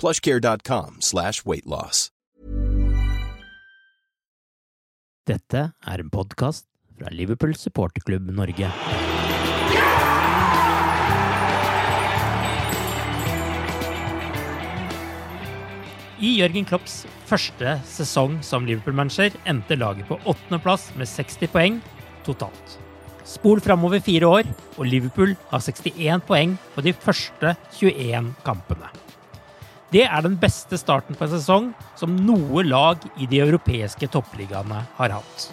plushcare.com slash weightloss. Dette er en podkast fra Liverpool supporterklubb Norge. I Jørgen Klopps første sesong som Liverpool-manager endte laget på åttendeplass med 60 poeng totalt. Spol framover fire år, og Liverpool har 61 poeng på de første 21 kampene. Det er den beste starten på en sesong som noe lag i de europeiske toppligaene har hatt.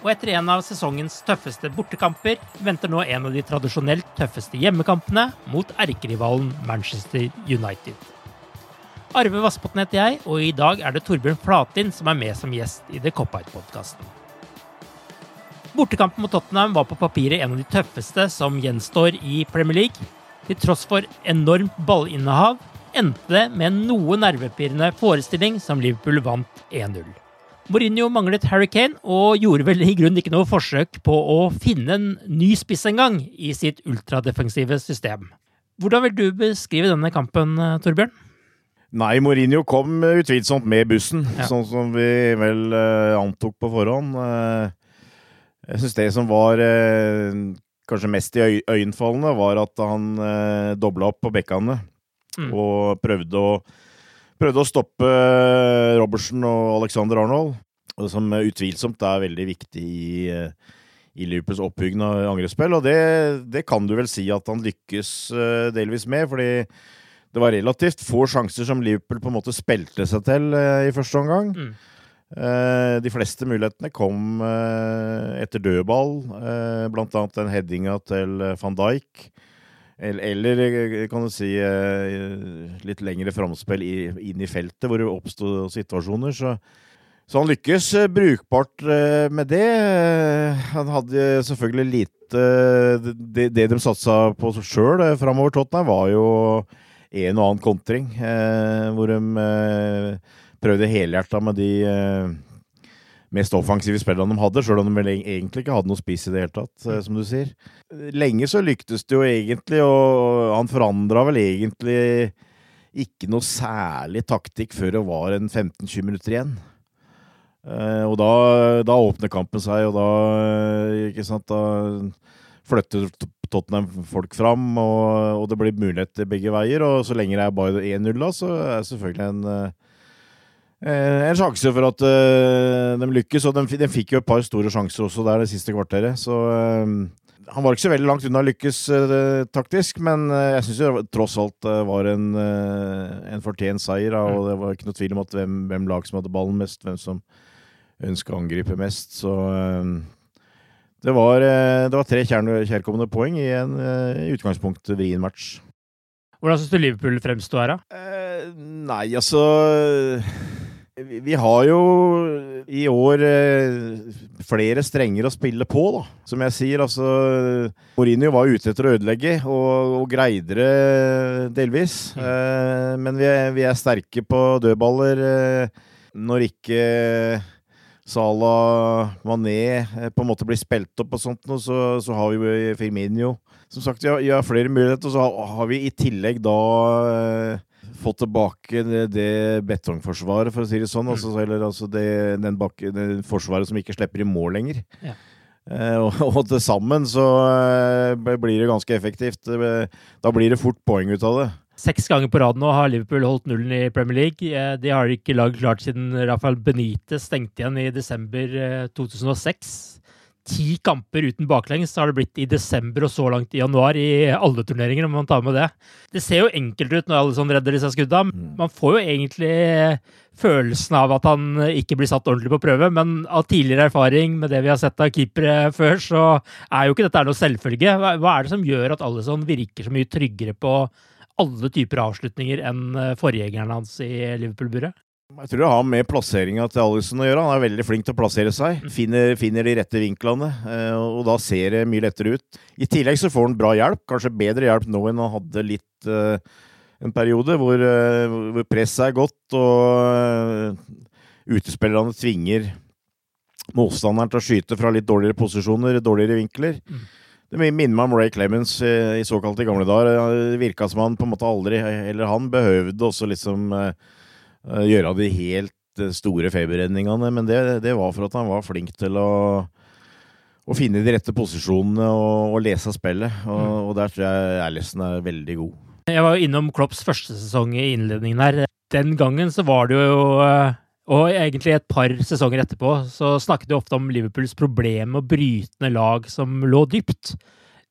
Og etter en av sesongens tøffeste bortekamper venter nå en av de tradisjonelt tøffeste hjemmekampene mot erkerivalen Manchester United. Arve Vassbotn heter jeg, og i dag er det Torbjørn Flatin som er med som gjest i The Cop-Out-podkasten. Bortekampen mot Tottenham var på papiret en av de tøffeste som gjenstår i Premier League. Til tross for enormt ballinnehav endte det med en noe nervepirrende forestilling som Liverpool vant 1-0. Mourinho manglet Harry Kane og gjorde vel i grunnen ikke noe forsøk på å finne en ny spiss engang i sitt ultradefensive system. Hvordan vil du beskrive denne kampen, Torbjørn? Nei, Mourinho kom utvilsomt med bussen, Ja. sånn som vi vel eh, antok på forhånd. Eh, jeg syns det som var eh, kanskje mest i øyenfallende, var at han dobla opp på bekkene Mm. og prøvde å, prøvde å stoppe Robertsen og Alexander Arnold. Og som utvilsomt er veldig viktig i, i Liverpools oppbyggende angrepsspill. Og det, det kan du vel si at han lykkes eh, delvis med, fordi det var relativt få sjanser som Liverpool på en måte spilte seg til eh, i første omgang. Mm. Eh, de fleste mulighetene kom etter dødball, blant annet den headinga til van Dijk. Eller, eh, kan du si eh, litt lengre framspill inn i feltet, hvor det oppsto situasjoner. Så, så han lykkes eh, brukbart med det. Han hadde selvfølgelig lite Det, det de satsa på sjøl framover, Tottenham, var jo en og annen kontring, hvor de prøvde helhjerta med de mest offensive spillerne de hadde, sjøl om de egentlig ikke hadde noe spiss i det hele tatt, eh, som du sier. Lenge så lyktes det jo egentlig, og han forandra vel egentlig ikke noe særlig taktikk før det var en 15-20 minutter igjen. Eh, og da, da åpner kampen seg, og da, ikke sant, da flytter Tottenham folk fram, og, og det blir muligheter begge veier. Og så lenge det er bare 1-0, da, så er det selvfølgelig en eh, en sjanse for at eh, de lykkes, og de, de fikk jo et par store sjanser også der det siste kvarteret. Så eh, han var ikke så veldig langt unna å lykkes eh, taktisk, men eh, jeg syns det tross alt eh, var en, eh, en fortjent seier. Og det var ikke noe tvil om at hvem, hvem lag som hadde ballen mest, hvem som ønska å angripe mest. Så eh, det var, eh, det var tre kjær- kjærkomne poeng i en eh, i utgangspunktet vrien match. Hvordan syns du Liverpool fremsto her, da? Eh, nei, altså vi, har jo i år eh, flere strenger å spille på, da. Som jeg sier, altså Mourinho var ute etter å ødelegge, og, og greide det delvis. Mm. Eh, men vi er, vi er, sterke på dødballer eh, når ikke Salah, Mané på en måte blir spilt opp og sånt, og så, så har vi Firminio. Som sagt, vi har, vi har flere muligheter, og så har, har vi i tillegg da eh, fått tilbake det, det, betongforsvaret, for å si det sånn. Mm. Altså, eller altså det, den bakke, det forsvaret som ikke slipper i mål lenger. Ja. Eh, og, og til sammen så eh, blir det ganske effektivt. Da blir det fort poeng ut av det. Seks ganger på rad nå har Liverpool holdt nullen i Premier League. Eh, de har ikke laget klart siden Rafael Benitez stengte igjen i desember 2006. Ti kamper uten baklengs har det blitt i desember og så langt i januar i alle turneringer, om man tar med det. Det ser jo enkelt ut når alle sånn redder disse skudda. Mm. Man får jo egentlig følelsen av at han ikke blir satt ordentlig på prøve, men av tidligere erfaring med det vi har sett av keepere før, så er jo ikke dette noe selvfølge. Hva er det som gjør at alle sånn virker så mye tryggere på alle typer avslutninger enn forgjengeren hans i Liverpool-buret? Jeg tror det har med plasseringa til Allison å gjøre. Han er veldig flink til å plassere seg. Finner, finner de rette vinklene, eh, og da ser det mye lettere ut. I tillegg så får han bra hjelp. Kanskje bedre hjelp nå enn han hadde litt uh, en periode, hvor, uh, hvor presset er godt, og utespillerne tvinger motstanderen til å skyte fra litt dårligere posisjoner, dårligere vinkler. Mm. Det minner meg om Ray Clemens i såkalte gamle dager. Det virka som han på en måte aldri, eller han behøvde også liksom Eh, gjøre de helt eh, store feberredningene, men det, det, var for at han var flink til å, å finne de rette posisjonene og, og lese spillet. Og, mm. og, der tror jeg Alison er veldig god. Jeg var jo innom Klopps første sesong i innledningen her. Den gangen så var det jo eh, og egentlig et par sesonger etterpå så snakket vi ofte om Liverpools problem med å bryte ned lag som lå dypt.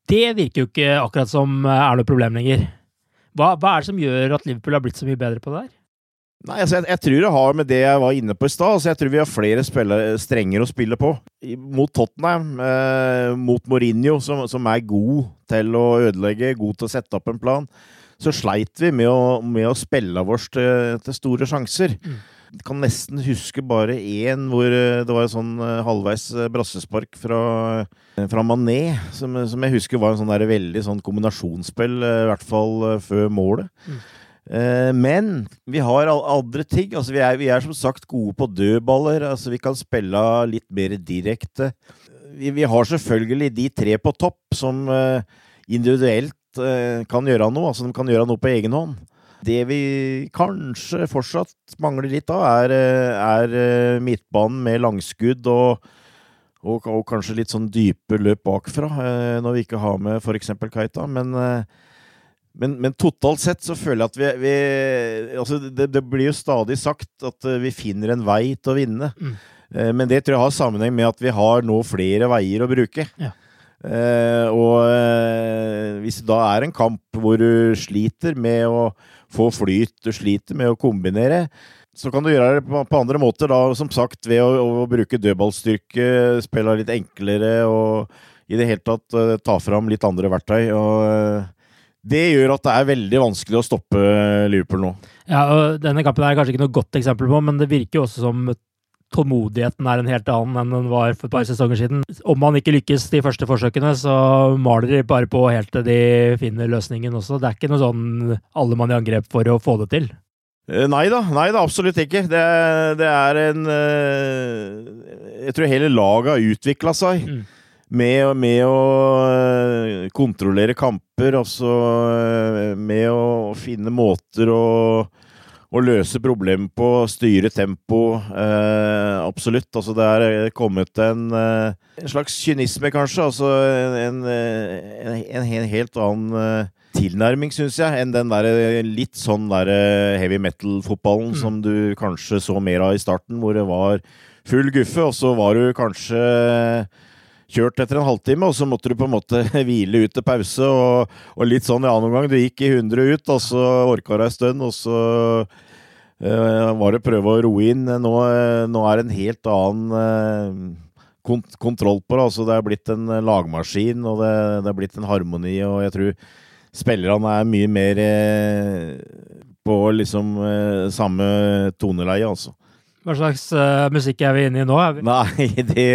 Det virker jo ikke akkurat som er noe problem lenger. Hva, hva er det som gjør at Liverpool har blitt så mye bedre på det der? Nei, altså jeg, jeg, tror det har med det jeg var inne på i stad. Altså jeg tror vi har flere spillere, strenger å spille på. Mot Tottenham, eh, mot Mourinho, som, som, er god til å ødelegge, god til å sette opp en plan, så sleit vi med å, med å spille vårs til, til, store sjanser. Mm. Jeg kan nesten huske bare én hvor eh, det var en sånn eh, halvveis eh, brassespark fra, fra Mané, som, som, jeg husker var en sånn der veldig sånn kombinasjonsspill, i hvert fall før målet. Mm. Eh, men vi har andre ting. Altså, vi, er, vi, er, som sagt gode på dødballer. Altså, vi kan spille litt mer direkte. Vi, vi har selvfølgelig de tre på topp som uh, individuelt uh, kan gjøre noe. Altså de kan gjøre noe på egen hånd. Det vi kanskje fortsatt mangler litt av, er, er midtbanen med langskudd og, og, og, kanskje litt sånn dype løp bakfra, når vi ikke har med f.eks. Kaita. Men men, men, totalt sett så føler jeg at vi, vi altså det, det, blir jo stadig sagt at eh, vi finner en vei til å vinne. Mm. Eh, men det tror jeg har sammenheng med at vi har nå flere veier å bruke. Ja. Eh, og eh, hvis det da er en kamp hvor du sliter med å få flyt, du sliter med å kombinere, så kan du gjøre det på, på andre måter, da, som sagt ved å, å bruke dødballstyrke, spille litt enklere og i det hele tatt ta fram litt andre verktøy. og det gjør at det er veldig vanskelig å stoppe Liverpool nå. Ja, og Denne kampen er kanskje ikke noe godt eksempel på, men det virker jo også som tålmodigheten er en helt annen enn den var for et par sesonger siden. Om man ikke lykkes de første forsøkene, så maler de bare på helt til de finner løsningen også. Det er ikke noe sånn alle mann i angrep for å få det til. Eh, nei da, nei da, absolutt ikke. Det, det er en eh, Jeg tror hele laget har utvikla seg. Mm med, med, å eh, kontrollere kamper, altså eh, med å finne måter å, å løse problemer på, styre tempo. Eh, absolutt. Altså, det er kommet en, eh, en slags kynisme, kanskje. Altså en, en, en helt annen tilnærming, syns jeg, enn den der litt sånn der heavy metal-fotballen mm. som du kanskje så mer av i starten, hvor det var full guffe, og så var du kanskje kjørt etter en halvtime, og så måtte du på en måte hvile ut til pause. Og, og litt sånn ja, noen gang. Du gikk i 100 ut, og så orka du ei stund, og så uh, var det prøve å roe inn. Nå, uh, nå, er det en helt annen uh, kont kontroll på det. Altså, det er blitt en lagmaskin, og det, det, er blitt en harmoni, og jeg tror spillerne er mye mer på liksom samme toneleie, altså. Hva slags musikk er vi inne i nå? Vi... Nei, det,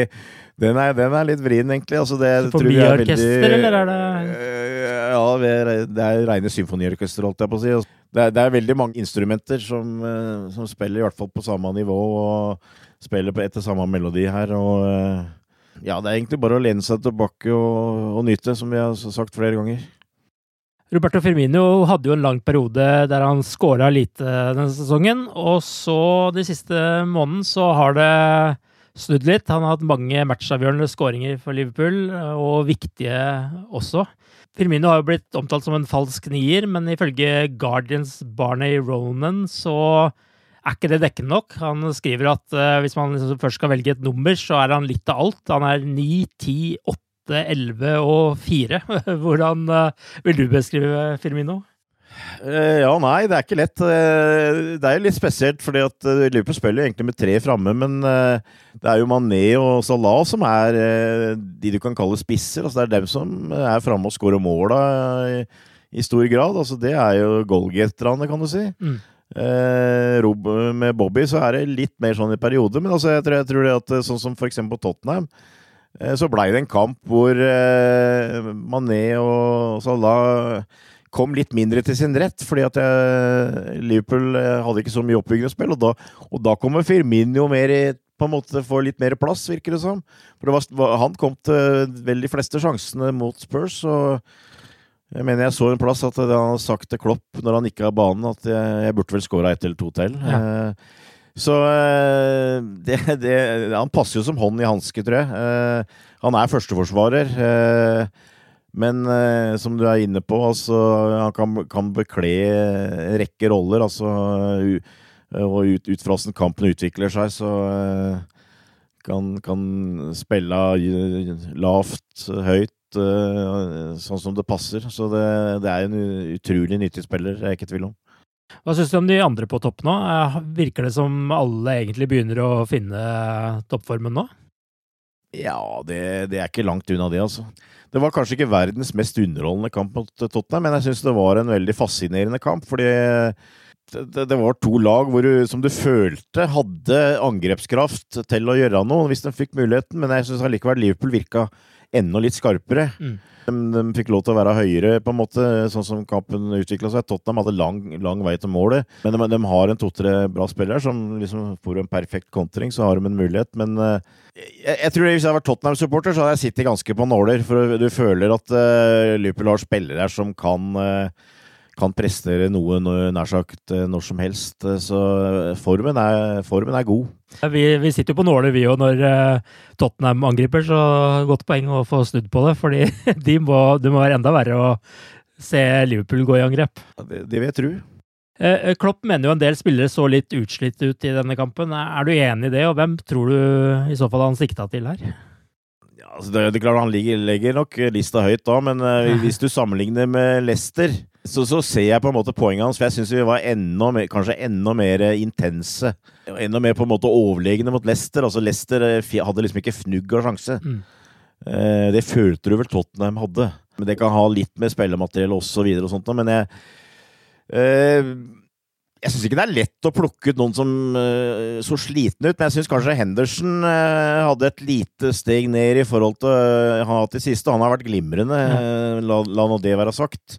den, er, den, er, litt vrien, egentlig. Altså, det Symfoniorkester, eller er det uh, Ja, det er rene symfoniorkester, holdt jeg på å si. Det er, det er veldig mange instrumenter som, uh, som, spiller i hvert fall på samme nivå, og spiller på etter samme melodi her. og... ja, det er egentlig bare å lene seg tilbake og, og nyte, som vi har sagt flere ganger. Roberto Firmino hadde jo en lang periode der han skåra lite denne sesongen. Og så de siste månedene så har det snudd litt. Han har hatt mange matchavgjørende skåringer for Liverpool, og viktige også. Firmino har jo blitt omtalt som en falsk nier, men ifølge Guardians Barney Ronan så er ikke det dekkende nok. Han skriver at uh, hvis man liksom først skal velge et nummer, så er han litt av alt. Han er 9, 10, 8 11 og 4. Hvordan uh, vil du beskrive Firmino? Eh, ja, nei, det er ikke lett. Eh, det er jo litt spesielt, fordi at Liverpool spiller egentlig med tre framme, men det er jo Mané og Salah som er de du kan kalle spisser. Altså, det er dem som er framme og scorer måla i, i, stor grad. Altså, det er jo goalgetterne, kan du si. Mm. Eh, med Bobby så er det litt mer sånn i perioder, men altså, jeg, tror, jeg tror det at sånn som eksempel på Tottenham, Eh, så blei det en kamp hvor eh, Mané og Salah kom litt mindre til sin rett, fordi at jeg, Liverpool eh, hadde ikke så mye oppbyggende spill. Og da, og da kommer Firmino mer i, på en måte får litt mer plass, virker det som. For det var, han kom til vel de fleste sjansene mot Spurs. og jeg mener jeg så en plass at han hadde sagt til Klopp når han ikke har banen, at jeg, jeg burde vel skåra ett eller to til. Ja. Eh, så eh, det, det, Han passer jo som hånd i hanske, tror jeg. Eh, han er førsteforsvarer. Eh, men som du er inne på, altså, han kan, kan bekle en rekke roller. Altså, og ut, ut fra hvordan kampen utvikler seg, så kan, kan spille lavt, høyt, sånn som det passer. Så det, det er en utrolig nyttig spiller, jeg er ikke i tvil om. Hva syns du om de andre på topp nå? Eh, virker det som alle egentlig begynner å finne toppformen nå? Ja, det, det er ikke langt unna det, altså. Det var kanskje ikke verdens mest underholdende kamp mot Tottenham, men jeg syns det var en veldig fascinerende kamp. fordi det, det, var to lag du, som du følte hadde angrepskraft til å gjøre noe hvis de fikk muligheten, men jeg syns allikevel Liverpool virka enda litt skarpere. Mm. De, fikk lov til å være høyere, på en måte, sånn som kampen utvikla seg. Tottenham hadde lang, lang vei til målet, men de, de har en to-tre bra spillere som liksom får en perfekt kontring, så har de en mulighet. Men uh, jeg, jeg, tror hvis jeg hadde vært Tottenham-supporter, så hadde jeg sittet ganske på nåler. For du føler at uh, Liverpool har spillere som kan uh, kan prestere noe nær sagt når som helst. Så formen er, formen er god. Vi, vi, sitter jo på nåler, vi òg, når Tottenham angriper, så godt poeng å få snudd på det. fordi de må, det må være enda verre å se Liverpool gå i angrep. det, det vil jeg tro. Klopp mener jo en del spillere så litt utslitt ut i denne kampen. Er du enig i det, og hvem tror du i så fall han sikta til her? Ja, altså det, det er klart Han ligger, legger nok lista høyt da, men hvis du sammenligner med Leicester så, så, ser jeg på en måte poenget hans, for jeg syns vi var enda mer, kanskje enda mer intense. Enda mer på en måte overlegne mot Leicester. Altså Leicester eh, hadde liksom ikke fnugg av sjanse. Mm. Eh, det følte du vel Tottenham hadde. Men det kan ha litt med spillemateriell osv. og, og sånt, men jeg eh, jeg syns ikke det er lett å plukke ut noen som uh, så sliten ut, men jeg syns kanskje Henderson uh, hadde et lite steg ned i forhold til han har hatt i siste. Han har vært glimrende, la, la nå det være sagt.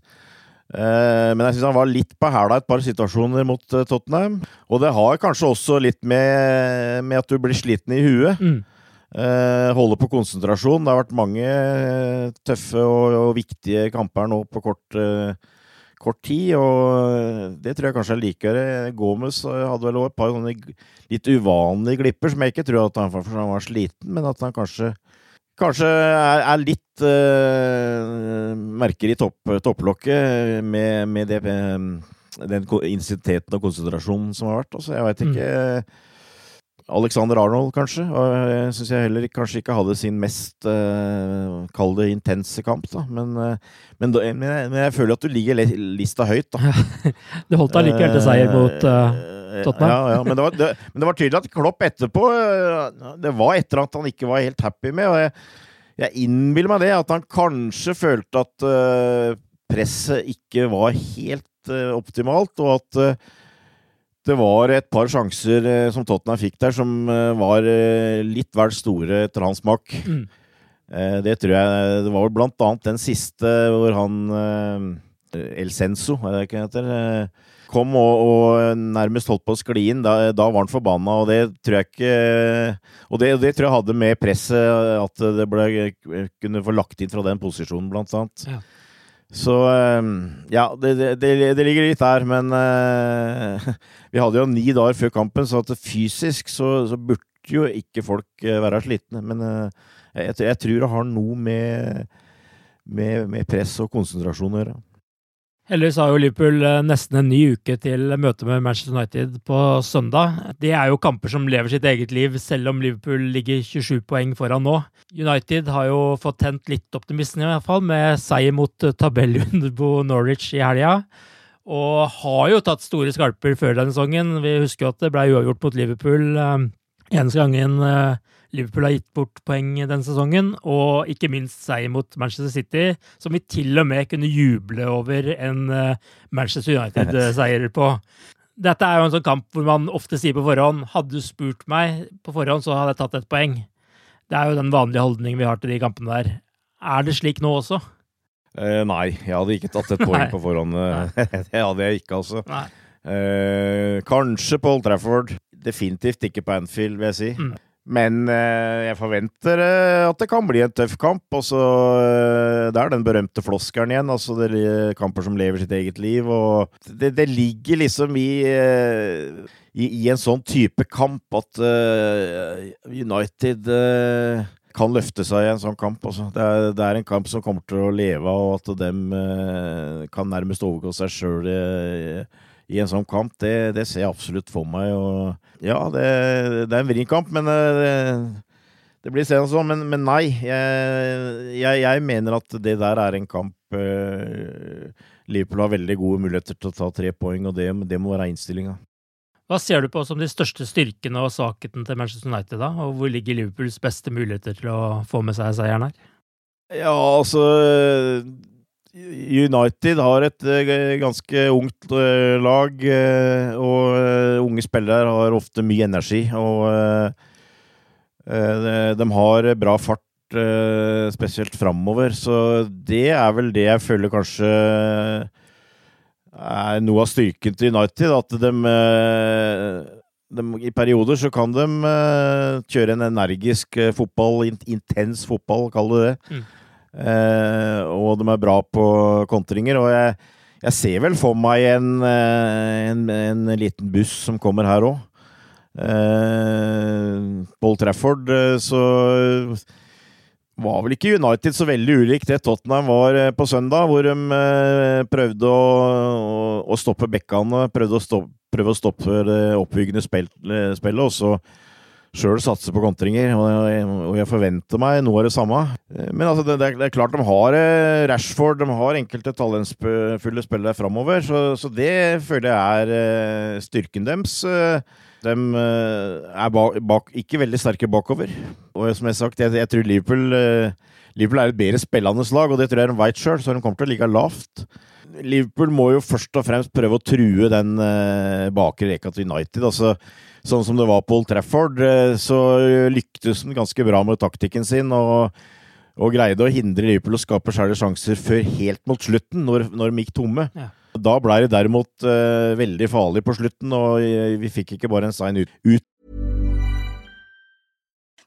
Eh, men jeg syns han var litt på hæla et par situasjoner mot eh, Tottenham. Og det har kanskje også litt med, med at du blir sliten i huet. Mm. Uh, holde på konsentrasjon. Det har vært mange tøffe og, og viktige kamper nå på kort, kort, tid, og det tror jeg kanskje er likere. Gomez hadde vel et par sånne litt uvanlige glipper, som jeg ikke tror at han, han var sliten, men at han kanskje kanskje er, er litt uh, merker i topp, topplokket med, med det, den intensiteten og konsentrasjonen som har vært. Altså, jeg veit ikke. Mm. Alexander Arnold, kanskje. Og jeg syns jeg heller kanskje ikke hadde sin mest uh, kall det intense kamp, da. Men, uh, men, men, jeg, men, jeg, føler at du ligger lista høyt, da. du holdt allikevel til seier mot uh, Tottenham. Ja, ja, men, det var, det, men det var tydelig at Klopp etterpå Det var et eller annet han ikke var helt happy med. og jeg, jeg innbiller meg det, at han kanskje følte at uh, presset ikke var helt uh, optimalt, og at uh, det var et par sjanser eh, som Tottenham fikk der, som eh, var eh, litt vel store etter hans smak. Mm. Eh, det tror jeg Det var vel blant annet den siste hvor han eh, El Senso, er det ikke det heter? Kom og, og nærmest holdt på å skli inn. Da, da var han forbanna, og det tror jeg ikke Og det, det tror jeg hadde med presset at det ble, kunne få lagt inn fra den posisjonen, blant annet. Ja. Så eh, ja, det, det, det ligger litt der, men uh, vi hadde jo ni dager før kampen, så at fysisk så, så burde jo ikke folk eh, være slitne. Men uh, jeg, jeg tror det har noe med, med, med press og konsentrasjon å gjøre. Heldigvis har jo Liverpool eh, nesten en ny uke til møte med Manchester United på søndag. Det er jo kamper som lever sitt eget liv, selv om Liverpool ligger 27 poeng foran nå. United har jo fått tent litt optimisme, i hvert fall, med seier mot eh, tabellunderbo Norwich i helga. Og har jo tatt store skalper før denne sesongen. Vi husker jo at det ble uavgjort mot Liverpool eh, eneste gangen Liverpool har gitt bort poeng denne sesongen, og ikke minst seier mot Manchester City, som vi til og med kunne juble over en eh, Manchester United-seier på. Dette er jo en sånn kamp hvor man ofte sier på forhånd hadde du spurt meg på forhånd, så hadde jeg tatt et poeng. Det er jo den vanlige holdningen vi har til de kampene der. Er det slik nå også? Eh, nei, jeg hadde ikke tatt et poeng på forhånd. det hadde jeg ikke, altså. Eh, kanskje på Old Trafford. Definitivt ikke på Anfield, vil jeg si. Mm. Men eh, jeg forventer eh, at det kan bli en tøff kamp. Og så eh, Det er den berømte floskelen igjen. Altså det er kamper som lever sitt eget liv. Og det, det ligger liksom i, i I en sånn type kamp at eh, United eh, kan løfte seg i en sånn kamp. Altså. Det, er, det er en kamp som kommer til å leve av, og at de eh, kan nærmest overgå seg sjøl i, en sånn kamp, det, det ser jeg absolutt for meg. Og ja, det, det er en vrien kamp, men eh, det, blir senere sånn. Men, men nei, jeg, jeg, jeg mener at det der er en kamp eh, Liverpool har veldig gode muligheter til å ta tre poeng, og det, det må være innstillinga. Hva ser du på som de største styrkene og svakhetene til Manchester United, da? Og hvor ligger Liverpools beste muligheter til å få med seg seieren her? Ja, altså United har et eh, ganske ungt eh, lag, eh, og unge spillere har ofte mye energi. Og de- har bra fart, spesielt framover. Så det er vel det jeg føler kanskje er noe av styrken til United. At de, de I perioder så kan de kjøre en energisk fotball, intens fotball, kall det det. Mm. Eh, og de er bra på kontringer. Og jeg, jeg ser vel for meg en, eh, en, en liten buss som kommer her òg. Paul Trafford, eh, så var vel ikke United så veldig ulikt det Tottenham var på søndag, hvor de prøvde å, å, å stoppe bekkene, prøvde å stoppe, prøve å stoppe det oppbyggende spillet, og så sjøl satse på kontringer. Og jeg, forventer meg noe av det samme. Eh, Men altså, det, er, klart de har eh, Rashford, de har enkelte talentfulle spillere framover, så, det føler jeg er eh, styrken deres. De er bak, bak, ikke veldig sterke bakover. Og som jeg har sagt, jeg, jeg tror Liverpool, Liverpool er et bedre spillende lag, og det tror jeg de veit sjøl, så de kommer til å ligge lavt. Liverpool må jo først og fremst prøve å true den eh, bakre rekka til United. altså Sånn som det var på Old Trafford, eh, så lyktes han ganske bra med taktikken sin. og og greide å hindre Liverpool å skape særlige sjanser før helt mot slutten, når, når de gikk tomme. Ja. Da ble det derimot eh, veldig farlig på slutten, og eh, vi fikk ikke bare en stein ut, ut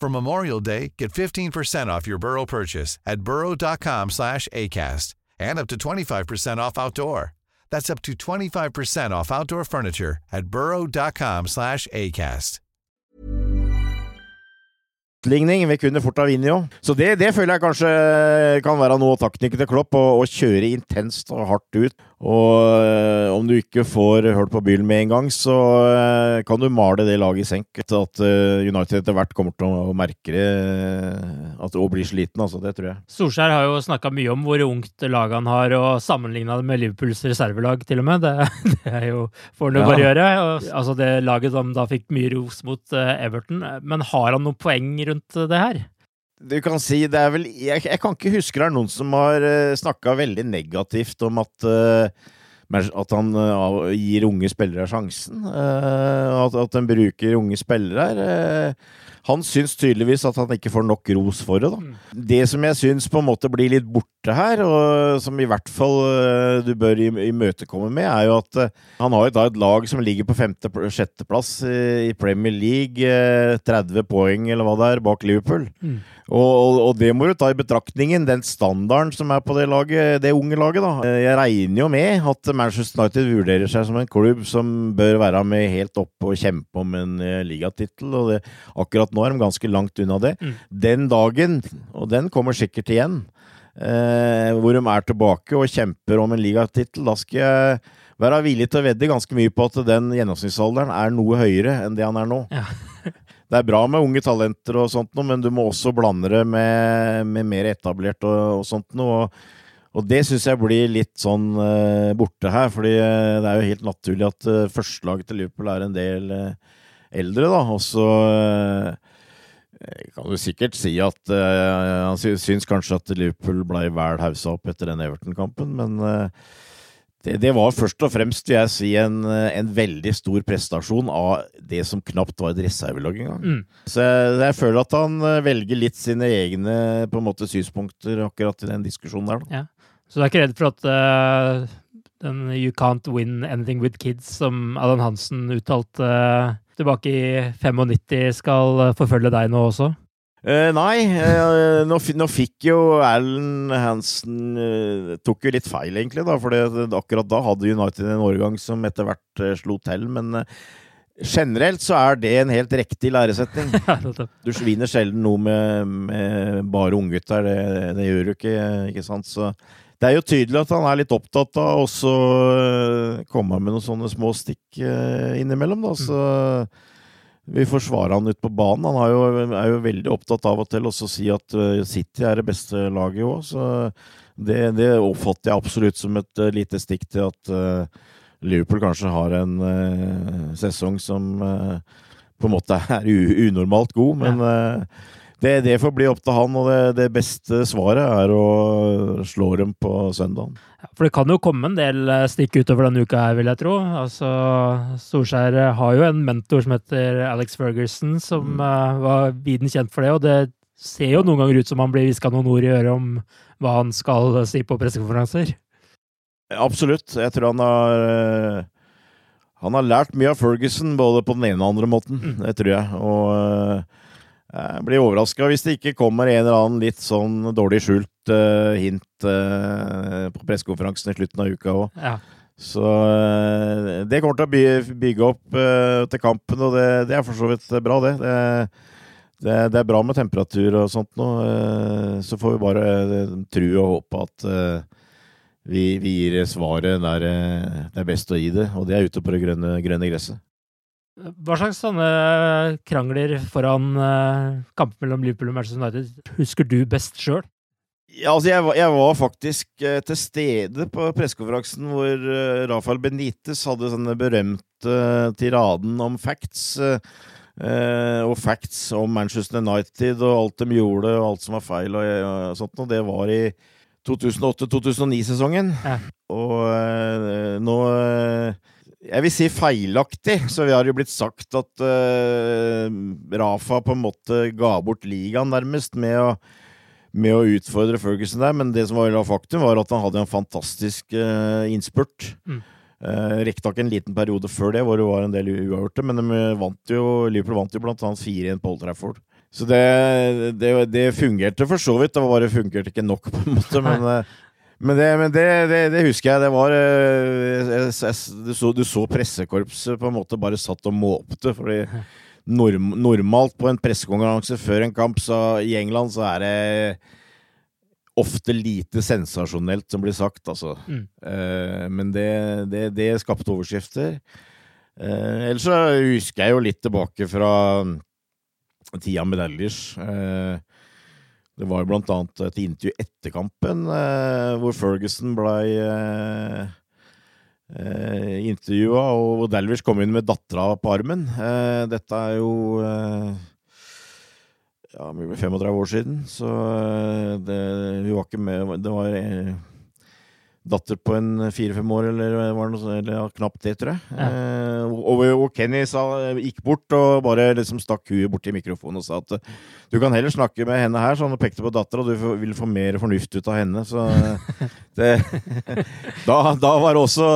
For Memorial Day, get 15% off your Burrow purchase at burrow.com slash ACAST and up to 25% off outdoor. That's up to 25% off outdoor furniture at burrow.com slash ACAST. Utligning. Vi kunne fort ha vunnet, jo. Så det, det føler jeg kanskje kan være noe av taktikken til Klopp, å, å kjøre intenst og hardt ut. Og øh, om du ikke får hørt på byen med en gang, så øh, kan du male det laget i senk. At øh, United etter hvert kommer til å merke det at, og blir sliten, altså. Det tror jeg. Solskjær har jo snakka mye om hvor ungt lag han har, og sammenligna det med Liverpools reservelag, til og med. Det, det er jo får han jo bare gjøre. Og, altså det laget som da fikk mye ros mot Everton. Men har han noen poeng rundt det her? Du kan si det er vel Jeg, jeg kan ikke huske det er noen som har uh, snakka veldig negativt om at uh, at han uh, gir unge spillere sjansen. Uh, at, at han bruker unge spillere. Uh, han syns tydeligvis at han ikke får nok ros for det. da. Det som jeg syns på en måte blir litt borte her, og som i hvert fall du bør imøtekomme med, er jo at han har da et lag som ligger på femte-sjetteplass i Premier League, 30 poeng eller hva det er, bak Liverpool. Mm. Og, og, og, det må du ta i betraktningen, den standarden som er på det laget, det unge laget. da. Jeg regner jo med at Manchester United vurderer seg som en klubb som bør være med helt oppe og kjempe om en ligatittel. og det, Akkurat nå er de ganske langt unna det. Mm. Den dagen, og den kommer sikkert igjen, uh, hvor de er tilbake og kjemper om en ligatittel, da skal jeg være villig til å vedde ganske mye på at den gjennomsnittsalderen er noe høyere enn det han er nå. Ja. det er bra med unge talenter og sånt noe, men du må også blande det med, med mer etablert og, og sånt noe. Og, og det syns jeg blir litt sånn uh, borte her, fordi uh, det er jo helt naturlig at uh, førstelaget til Liverpool er en del eldre, da. Og så kan du sikkert si at han syns kanskje at Liverpool ble vel haussa opp etter den Everton-kampen, men det, det, var først og fremst, vil jeg si, en, en, veldig stor prestasjon av det som knapt var et reservelag engang. Mm. Så jeg, jeg, føler at han velger litt sine egne måte synspunkter akkurat i den diskusjonen der. Ja. Så du er ikke redd for at uh, den You can't win anything with kids, som Alan Hansen uttalte uh, tilbake i 95, skal forfølge deg nå også? Uh, nei, uh, nå, nå, fikk jo Alan Hansen uh, Tok jo litt feil, egentlig, da. For akkurat da hadde United en årgang som etter hvert slo til. Men generelt så er det en helt riktig læresetning. du sviner sjelden noe med, med bare unggutter. Det, det gjør du ikke, ikke sant. Så det er jo tydelig at han er litt opptatt av å komme med noen sånne små stikk innimellom, da. Så vi forsvarer han ut på banen. Han jo, er jo veldig opptatt av og til også å si at eh, City er det beste laget òg, så det, det, oppfatter jeg absolutt som et lite stikk til at Liverpool kanskje har en sesong som på en måte er unormalt god, men det, det får bli opp til han, og det, det beste svaret er å slå dem på søndagen. Ja, for det kan jo komme en del eh, stikk utover denne uka her, vil jeg tro. Altså, Solskjær eh, har jo en mentor som heter Alex Ferguson, som mm. uh, var viden kjent for det, og det ser jo noen ganger ut som han blir hviska noen ord i øret om hva han skal si på pressekonferanser. Absolutt. Jeg tror han har Han har lært mye av Ferguson, både på den ene og andre måten. Mm. Det tror jeg. Og jeg blir overraska hvis det ikke kommer en eller annen litt sånn dårlig skjult uh, hint uh, på pressekonferansen i slutten av uka òg. Ja. Så uh, det kommer til å by, bygge opp til kampen, og det, det, er for så vidt bra, det. det. Det, det, er bra med temperatur og sånt nå. Så får vi bare tro og håpe at vi, vi gir svaret der det er best å gi det, og det er ute på det grønne, grønne gresset. Hva slags sånne krangler foran uh, kampen mellom Liverpool og Manchester United husker du best sjøl? Ja, altså jeg, var, jeg var faktisk uh, til stede på pressekonferansen hvor Rafael Benitez hadde denne berømte tiraden om facts. og facts om Manchester United og alt de gjorde og alt som var feil og, og sånt. Og det var i 2008-2009-sesongen. Ja. Og nå jeg vil si feilaktig, så vi har jo blitt sagt at uh, Rafa på en måte ga bort ligaen, nærmest, med å, med å, utfordre Ferguson der. Men det som var faktum, var at han hadde en fantastisk uh, innspurt. Mm. Uh, Riktignok en liten periode før det, hvor det var en del uavgjorte, men de vant jo, Liverpool vant jo blant annet 4-1 på Old Trafford. Så det, det, det, fungerte for så vidt, det bare fungerte ikke nok, på en måte. Men, men, det, men det, det, det, husker jeg. Det var eh, Du så, du så pressekorpset på en måte bare satt og måpte. fordi norm, normalt på en pressekonkurranse før en kamp så i England så er det ofte lite sensasjonelt som blir sagt, altså. Mm. Uh, men det, det, det, skapte overskrifter. Uh, ellers så husker jeg jo litt tilbake fra tida med Dallish. Uh, det var blant annet et intervju etter kampen eh, hvor Ferguson blei eh, eh, intervjua, og Dalvish kom inn med dattera på armen. Eh, dette er jo eh, ja, 35 år siden, så eh, det, hun var ikke med Det var eh, datter på en fire-fem år, eller, var det noe, eller ja, knapt det, tror jeg. Ja. Eh, og, og, Kenny sa, gikk bort og bare liksom stakk huet borti mikrofonen og sa at du kan heller snakke med henne her, så han pekte på dattera, og du vil få mer fornuft ut av henne. Så det, da, da, var også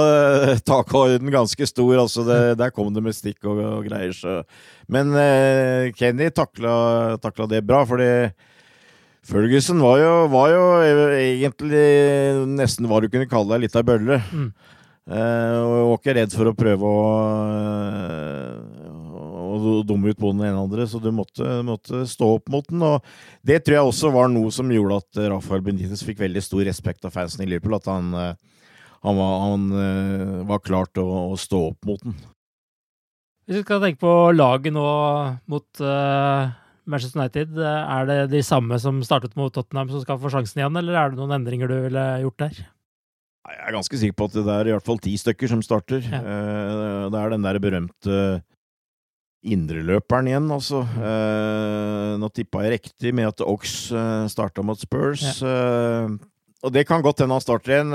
eh, takhøyden ganske stor. altså det, Der kom det med stikk og, og greier. Så. Men eh, Kenny takla, takla det bra, fordi Ferguson var jo, var jo, egentlig nesten hva du kunne kalle deg, litt av bølle. Mm. Uh, og var ikke redd for å prøve å, å dumme ut på den ene eller andre, så du måtte, måtte, stå opp mot den. Og det tror jeg også var noe som gjorde at Rafael Benitez fikk veldig stor respekt av fansen i Liverpool. At han, uh, han, var, han var, klar til å, å, stå opp mot den. Hvis vi skal tenke på laget nå mot uh Manchester United, er det de samme som startet mot Tottenham som skal få sjansen igjen, eller er det noen endringer du ville gjort der? Jeg er ganske sikker på at det er i hvert fall ti stykker som starter. Ja. Eh, det er den der berømte indreløperen igjen, altså. Eh, nå tippa jeg riktig med at Ox eh, starta mot Spurs. Ja. Og det kan godt hende han starter igjen,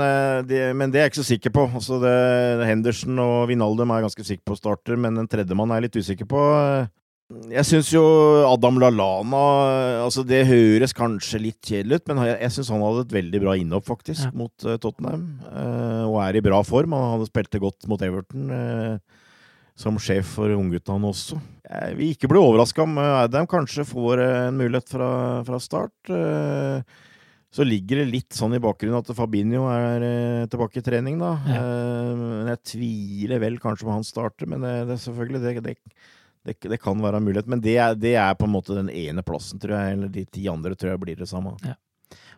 men det er jeg ikke så sikker på. Altså det, Henderson og Vinaldum er ganske sikker på starter, starte, men en tredjemann er jeg litt usikker på. Jeg syns jo Adam Lallana altså Det høres kanskje litt kjedelig ut, men jeg, jeg syns han hadde et veldig bra innhopp, faktisk, ja. mot uh, Tottenham. Uh, og er i bra form. Han hadde spilt det godt mot Everton uh, som sjef for ungguttene også. Jeg vil ikke bli overraska om Adam kanskje får en mulighet fra, fra start. så ligger det litt sånn i bakgrunnen at Fabinho er tilbake i trening, da. Ja. men jeg tviler vel kanskje på han starter, men det, det selvfølgelig det, det det, det, kan være en mulighet, men det er, det er, på en måte den ene plassen, tror jeg. Eller de ti andre tror jeg blir det samme. Ja.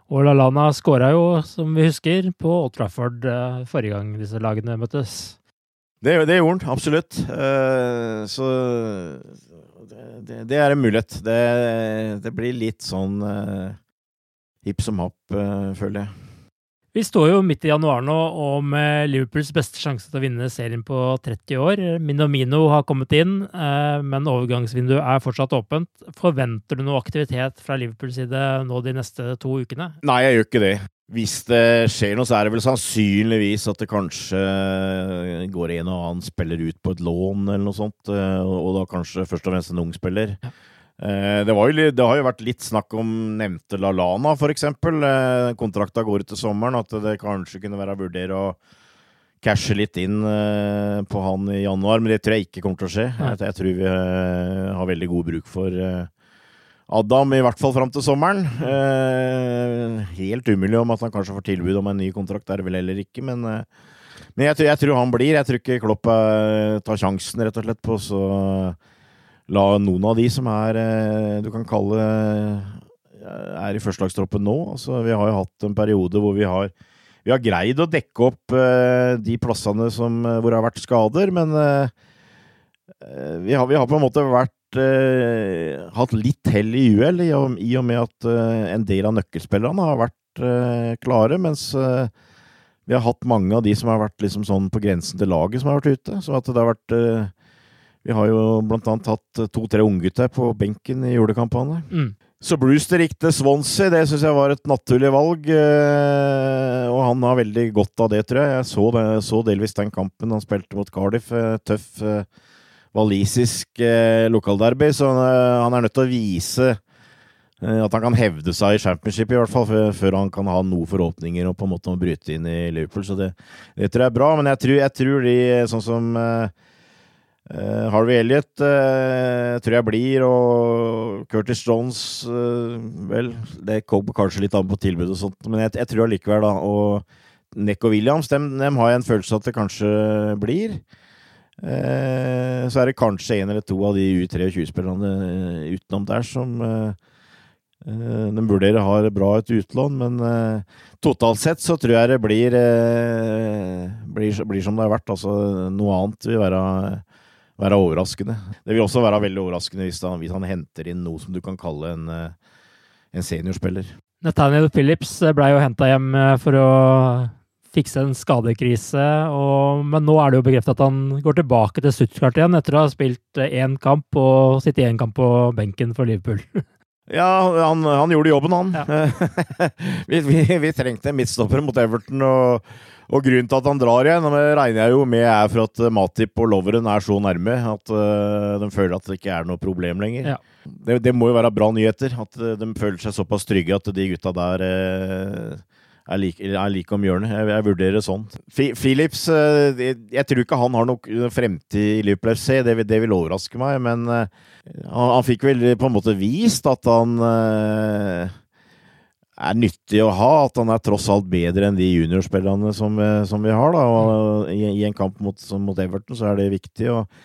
Og Lallana skåra jo, som vi husker, på Old Trafford uh, forrige gang disse lagene møttes. Det, det gjorde han, absolutt. Uh, så det, det, er en mulighet. Det, blir litt sånn uh, hipp som happ, føler jeg. Vi står jo midt i januar nå, og med Liverpools beste sjanse til å vinne serien på 30 år. Minomino har kommet inn, eh, men overgangsvinduet er fortsatt åpent. Forventer du noe aktivitet fra Liverpools side nå de neste to ukene? Nei, jeg gjør ikke det. Hvis det skjer noe, så er det vel sannsynligvis at det kanskje går en og annen spiller ut på et lån eller noe sånt, eh, og da kanskje først og fremst en ung spiller. Ja. Eh, det, jo, det, har jo vært litt snakk om nevnte Lalana, eksempel. Eh, kontrakta går ut til sommeren. At det kanskje kunne være å vurdere å cashe litt inn på han i januar. Men det tror jeg ikke kommer til å skje. Jeg, jeg tror vi har veldig god bruk for Adam, i hvert fall fram til sommeren. Eh, helt umulig om at han kanskje får tilbud om en ny kontrakt, er det vel heller ikke, men, eh, men jeg, tror, jeg, tror, han blir. Jeg tror ikke Klopp eh, tar sjansen, rett og slett, på å la noen av de som er eh, du kan kalle eh, er i førstelagstroppen nå. Altså, vi har jo hatt en periode hvor vi har, vi har greid å dekke opp eh, de plassene som, hvor det har vært skader, men vi har, vi har, på en måte vært hatt litt hell i uhell, i, i, og med at en del av nøkkelspillerne har vært klare, mens vi har hatt mange av de som har vært liksom sånn på grensen til laget, som har vært ute. Så at det har vært Vi har jo blant annet hatt to-tre unggutter på benken i julekampene. Mm. Så Brewster gikk til Swansea, det syns jeg var et naturlig valg. Og han har veldig godt av det, tror jeg. Jeg så, det, så delvis den kampen han spilte mot Cardiff. Tøff walisisk eh, lokalderby, så eh, han er nødt til å vise eh, at han kan hevde seg i championship, i hvert fall, før han kan ha noen forhåpninger og på en måte bryte inn i Liverpool. Så det, det tror jeg er bra. Men jeg tror, jeg tror de, sånn som uh, Harvey Elliot uh, tror jeg blir, og Curtis Jones uh, Vel, det kommer kanskje litt an på tilbud og sånt, men jeg, jeg tror allikevel, da. Og Neck og Williams, dem, dem har jeg en følelse at det kanskje blir. Eh, så er det kanskje en eller to av de U23-spillerne eh, utenom der som eh, de vurderer har bra et utlån, men totalt sett så tror jeg det blir, blir, blir som det har vært. Altså, noe annet vil være, være overraskende. Det vil også være veldig overraskende hvis han, hvis han henter inn noe som du kan kalle en, en seniorspiller. Nathaniel Phillips ble jo henta hjem for å fikse en skadekrise. Og, men nå er det jo bekreftet at han går tilbake til Stuttgart igjen etter å ha spilt én kamp og sittet én kamp på benken for Liverpool. Ja, han, han gjorde jobben, han. Ja. vi, vi, vi, trengte en midtstopper mot Everton. og, og grunnen til at han drar igjen, regner jeg jo med er for at Matip og Loveren er så nærme at uh, de føler at det ikke er noe problem lenger. Ja. Det, det, må jo være bra nyheter. At de føler seg såpass trygge at de gutta der uh, er like, er like om hjørnet. Jeg, jeg, vurderer det sånn. Philips jeg, eh, jeg, tror ikke han har noe fremtid i Liverpool FC, det, det, vil overraske meg. Men han, han, fikk vel på en måte vist at han er nyttig å ha. At han er tross alt bedre enn de juniorspillerne som, som vi har. Og, i, i, en kamp mot, mot, Everton så er det viktig. Og,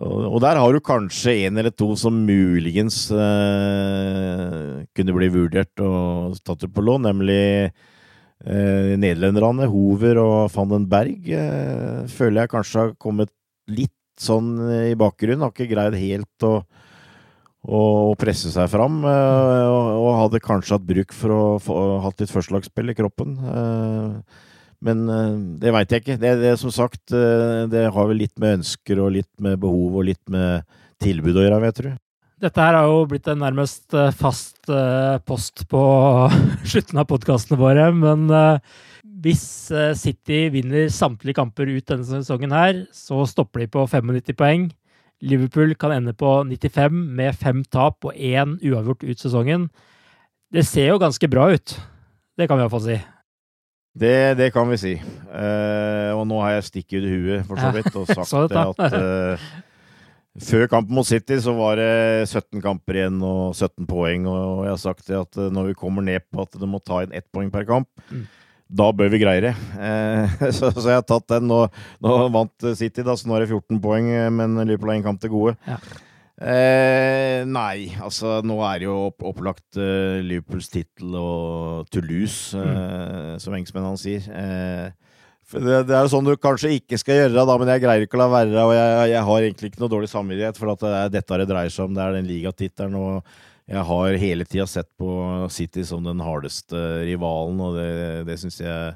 og, og, der har du kanskje en eller to som muligens eh, kunne bli vurdert og tatt ut på lån, nemlig eh, nederlenderne, Hover og van den Berg, eh, føler jeg kanskje har kommet litt sånn i bakgrunnen. Har ikke greid helt å, å presse seg fram. Eh, og, hadde kanskje hatt bruk for å få hatt litt førstelagsspill i kroppen. Eh, men eh, det veit jeg ikke. Det, det, som sagt, det har vel litt med ønsker og litt med behov og litt med tilbud å gjøre, vet du. Dette her har jo blitt en nærmest fast post på slutten av podkastene våre, men hvis City vinner samtlige kamper ut denne sesongen her, så stopper de på 95 poeng. Liverpool kan ende på 95 med fem tap og én uavgjort ut sesongen. Det ser jo ganske bra ut. Det kan vi iallfall si. Det, det, kan vi si. og nå har jeg stikket ut huet, for så vidt, og sagt det at Før kampen mot City så var det 17 kamper igjen og 17 poeng. Og jeg har sagt at eh, når vi kommer ned på at du må ta inn ett poeng per kamp, mm. Da bør vi greie det. Eh, så, så, jeg har tatt den. Nå, nå, vant City, da, så nå er det 14 poeng, eh, men Liverpool har én kamp til gode. Ja. Eh, nei, altså nå er det jo opp, opplagt eh, Liverpools tittel og Toulouse, uh, mm. som engelskmennene sier. Eh, det, det, er jo sånn du kanskje ikke skal gjøre, da, men jeg greier ikke å la være. Og jeg, jeg har egentlig ikke noe dårlig samvittighet, for at det er dette det dreier seg om. Det er den ligatittelen. Og jeg har hele tida sett på City som den hardeste rivalen, og det, det syns jeg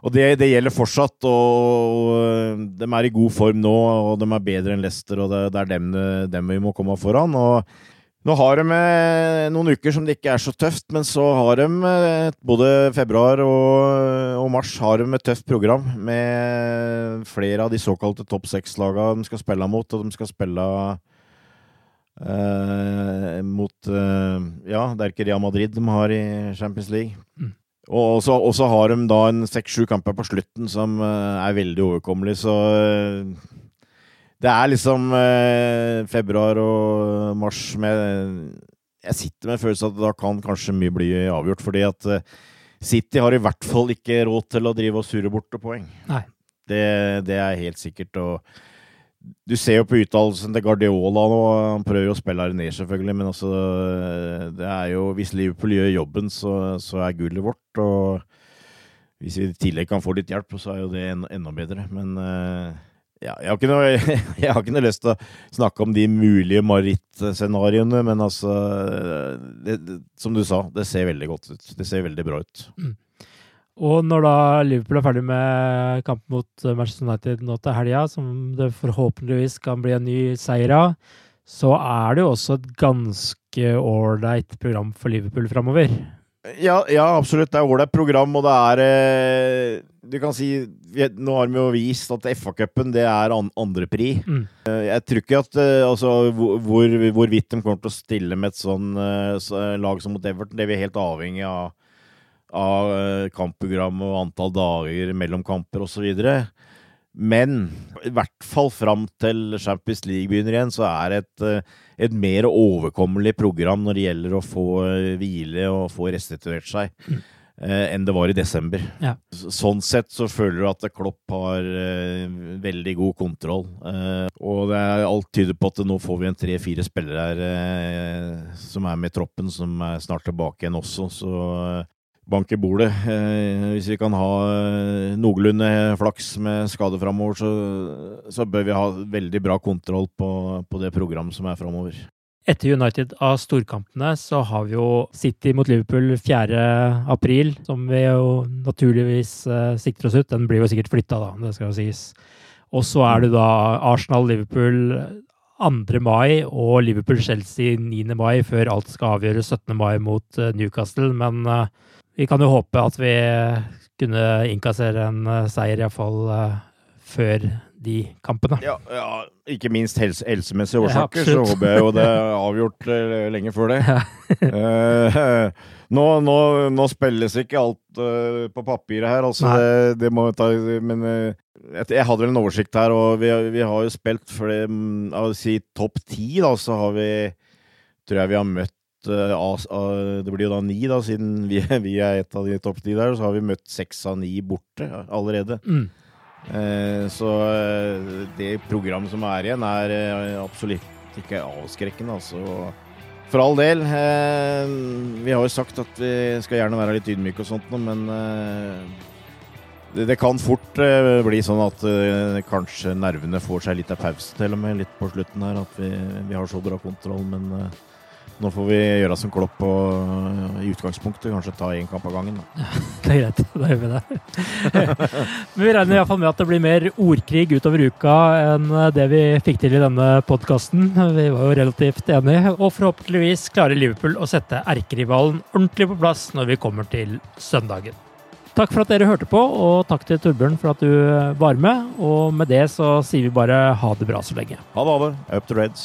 Og det, det, gjelder fortsatt, og de er i god form nå, og de er bedre enn Leicester, og det, det er dem, dem, vi må komme foran. og nå har de eh, noen uker som det ikke er så tøft, men så har de eh, både februar og, og mars har de et tøft program med flere av de såkalte topp seks-lagene de skal spille mot, og de skal spille eh, mot eh, Ja, det er ikke Real Madrid de har i Champions League. Mm. Og så har de da en seks-sju kamper på slutten som eh, er veldig overkommelig, så det er liksom februar og mars med Jeg sitter med en følelse at da kan kanskje mye bli avgjort, fordi at City har i hvert fall ikke råd til å drive og surre bort poeng. Nei. Det, det er helt sikkert. og du ser jo på uttalelsen til Guardiola nå, han prøver jo å spille her ned, selvfølgelig, men altså det er jo Hvis Liverpool gjør jobben, så, så er gullet vårt. Og hvis vi i tillegg kan få litt hjelp, så er jo det enda bedre. Men uh, ja, jeg, har noe, jeg, har ikke noe, lyst til å snakke om de mulige marerittscenarioene, men altså det, det, Som du sa, det ser veldig godt ut. Det ser veldig bra ut. Mm. Og når da Liverpool er ferdig med kampen mot Manchester United nå til helga, som det forhåpentligvis kan bli en ny seier av, så er det jo også et ganske ålreit program for Liverpool framover. Ja, ja, absolutt. Det er ålreit program, og det er eh, Du kan si Nå har vi jo vist at FA-cupen det er an, andrepri. Mm. Eh, jeg tror ikke at eh, altså, hvor, hvorvidt de kommer til å stille med et sånn lag som mot Everton, det er vi helt avhengig av av eh, kampprogram og antall dager mellom kamper osv. Men i hvert fall fram til Champions League begynner igjen, så er det et, eh, et mer overkommelig program når det gjelder å få eh, hvile og få restituert seg. Mm. enn det var i desember. Ja. Sånn sett så føler du at Klopp har veldig god kontroll. Og det er alt tyder på at nå får vi en tre-fire spillere her som er med i troppen, som er snart tilbake igjen også. Så bank i bordet. Eh, hvis vi kan ha eh, noenlunde flaks med skade framover, så, så, bør vi ha veldig bra kontroll på, på det programmet som er framover. Etter United av storkampene så har vi jo City mot Liverpool 4. april, som vi jo naturligvis eh, sikter oss ut. Den blir jo sikkert flytta, da, det skal jo sies. Og så er det da Arsenal-Liverpool 2. mai og Liverpool-Chelsea 9. mai, før alt skal avgjøres 17. mai mot uh, Newcastle. Men uh, vi kan jo håpe at vi kunne innkassere en eh, seier, iallfall uh, eh, før de kampene. Ja, ja ikke minst helse, helsemessige årsaker, ja, så håper jeg jo det er avgjort uh, lenge før det. uh, nå, nå, nå, spilles ikke alt på papiret her, altså det, det, må ta Men jeg hadde vel en oversikt her, og vi, vi har jo spilt for det, å si topp ti, da, så har vi Tror jeg vi har møtt Eh, det blir jo da ni, da, siden vi, vi er et av de topp ti der. Så har vi møtt seks av ni borte allerede. Mm. Eh, så eh, det programmet som er igjen, er absolutt ikke avskrekkende, altså. For all del. vi har jo sagt at vi skal gjerne være litt ydmyke og sånt, men det, det, kan fort bli sånn at kanskje nervene får seg litt av pause, til og med, litt på slutten her. At vi, vi har så bra kontroll, men nå får vi gjøre som Klopp og i utgangspunktet kanskje ta én kamp av gangen. Da. Ja, det er greit. Da gjør vi det. Men vi regner iallfall med at det blir mer ordkrig utover uka enn det vi fikk til i denne podkasten. Vi var jo relativt enige. Og forhåpentligvis klarer Liverpool å sette erkerivalen ordentlig på plass når vi kommer til søndagen. Takk for at dere hørte på, og takk til Torbjørn for at du var med. Og med det så sier vi bare ha det bra så lenge. Ha det, ha det. Up to Reds.